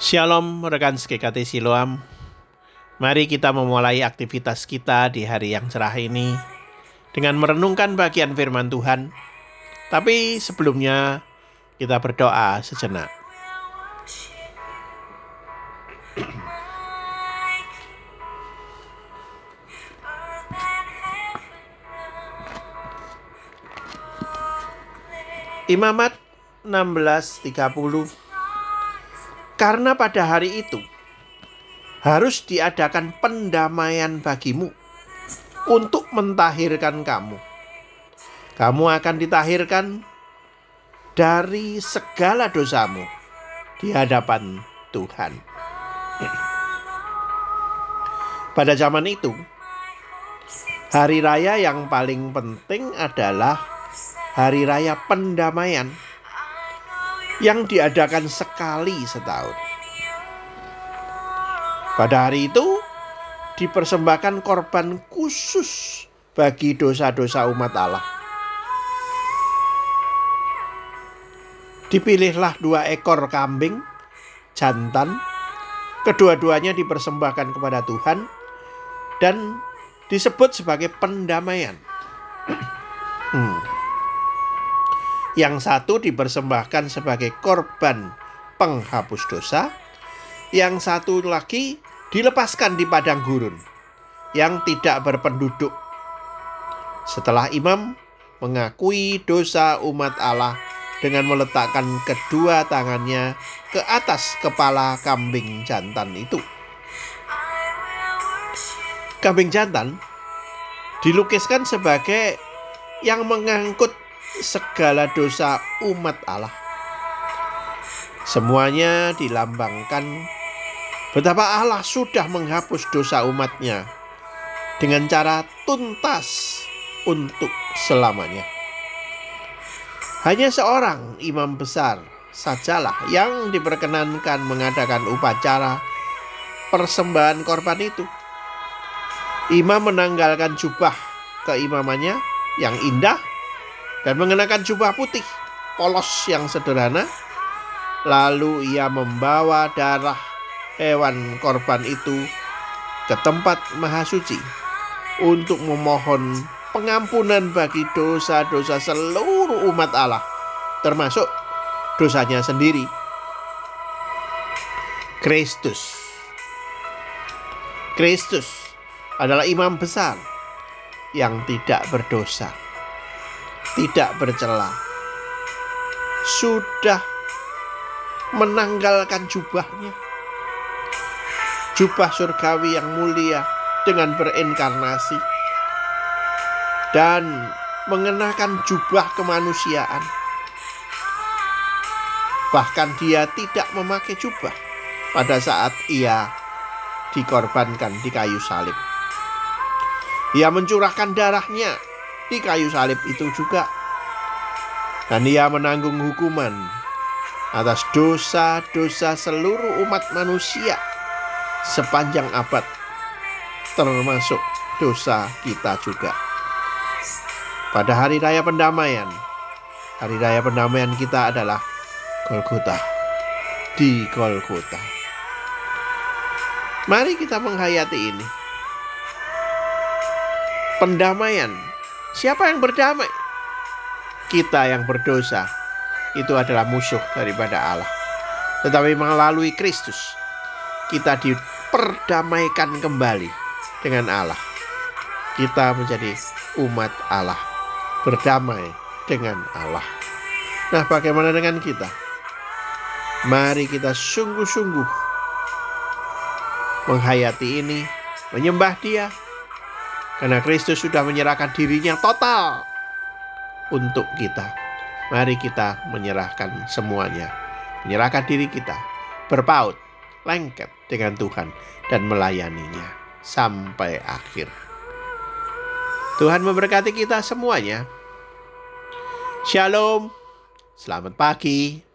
Shalom rekan SGKT Siloam. Mari kita memulai aktivitas kita di hari yang cerah ini Dengan merenungkan bagian firman Tuhan. Tapi sebelumnya kita berdoa sejenak. Imamat 1630 karena pada hari itu harus diadakan pendamaian bagimu untuk mentahirkan kamu. Kamu akan ditahirkan dari segala dosamu di hadapan Tuhan. Pada zaman itu, hari raya yang paling penting adalah hari raya pendamaian yang diadakan sekali setahun. Pada hari itu dipersembahkan korban khusus bagi dosa-dosa umat Allah. Dipilihlah dua ekor kambing jantan, kedua-duanya dipersembahkan kepada Tuhan dan disebut sebagai pendamaian. hmm. Yang satu dipersembahkan sebagai korban penghapus dosa, yang satu lagi dilepaskan di padang gurun yang tidak berpenduduk. Setelah imam mengakui dosa umat Allah dengan meletakkan kedua tangannya ke atas kepala kambing jantan itu. Kambing jantan dilukiskan sebagai yang mengangkut segala dosa umat Allah. Semuanya dilambangkan betapa Allah sudah menghapus dosa umatnya dengan cara tuntas untuk selamanya. Hanya seorang imam besar sajalah yang diperkenankan mengadakan upacara persembahan korban itu. Imam menanggalkan jubah keimamannya yang indah dan mengenakan jubah putih polos yang sederhana. Lalu ia membawa darah hewan korban itu ke tempat maha suci untuk memohon pengampunan bagi dosa-dosa seluruh umat Allah, termasuk dosanya sendiri. Kristus. Kristus adalah imam besar yang tidak berdosa tidak bercela. Sudah menanggalkan jubahnya. Jubah surgawi yang mulia dengan berinkarnasi. Dan mengenakan jubah kemanusiaan. Bahkan dia tidak memakai jubah pada saat ia dikorbankan di kayu salib. Ia mencurahkan darahnya di kayu salib itu juga. Dan ia menanggung hukuman atas dosa-dosa seluruh umat manusia sepanjang abad, termasuk dosa kita juga. Pada hari raya pendamaian, hari raya pendamaian kita adalah Golgota. Di Golgota. Mari kita menghayati ini. Pendamaian Siapa yang berdamai? Kita yang berdosa itu adalah musuh daripada Allah. Tetapi melalui Kristus kita diperdamaikan kembali dengan Allah. Kita menjadi umat Allah, berdamai dengan Allah. Nah, bagaimana dengan kita? Mari kita sungguh-sungguh menghayati ini, menyembah Dia, karena Kristus sudah menyerahkan dirinya total untuk kita. Mari kita menyerahkan semuanya. Menyerahkan diri kita. Berpaut, lengket dengan Tuhan dan melayaninya sampai akhir. Tuhan memberkati kita semuanya. Shalom. Selamat pagi.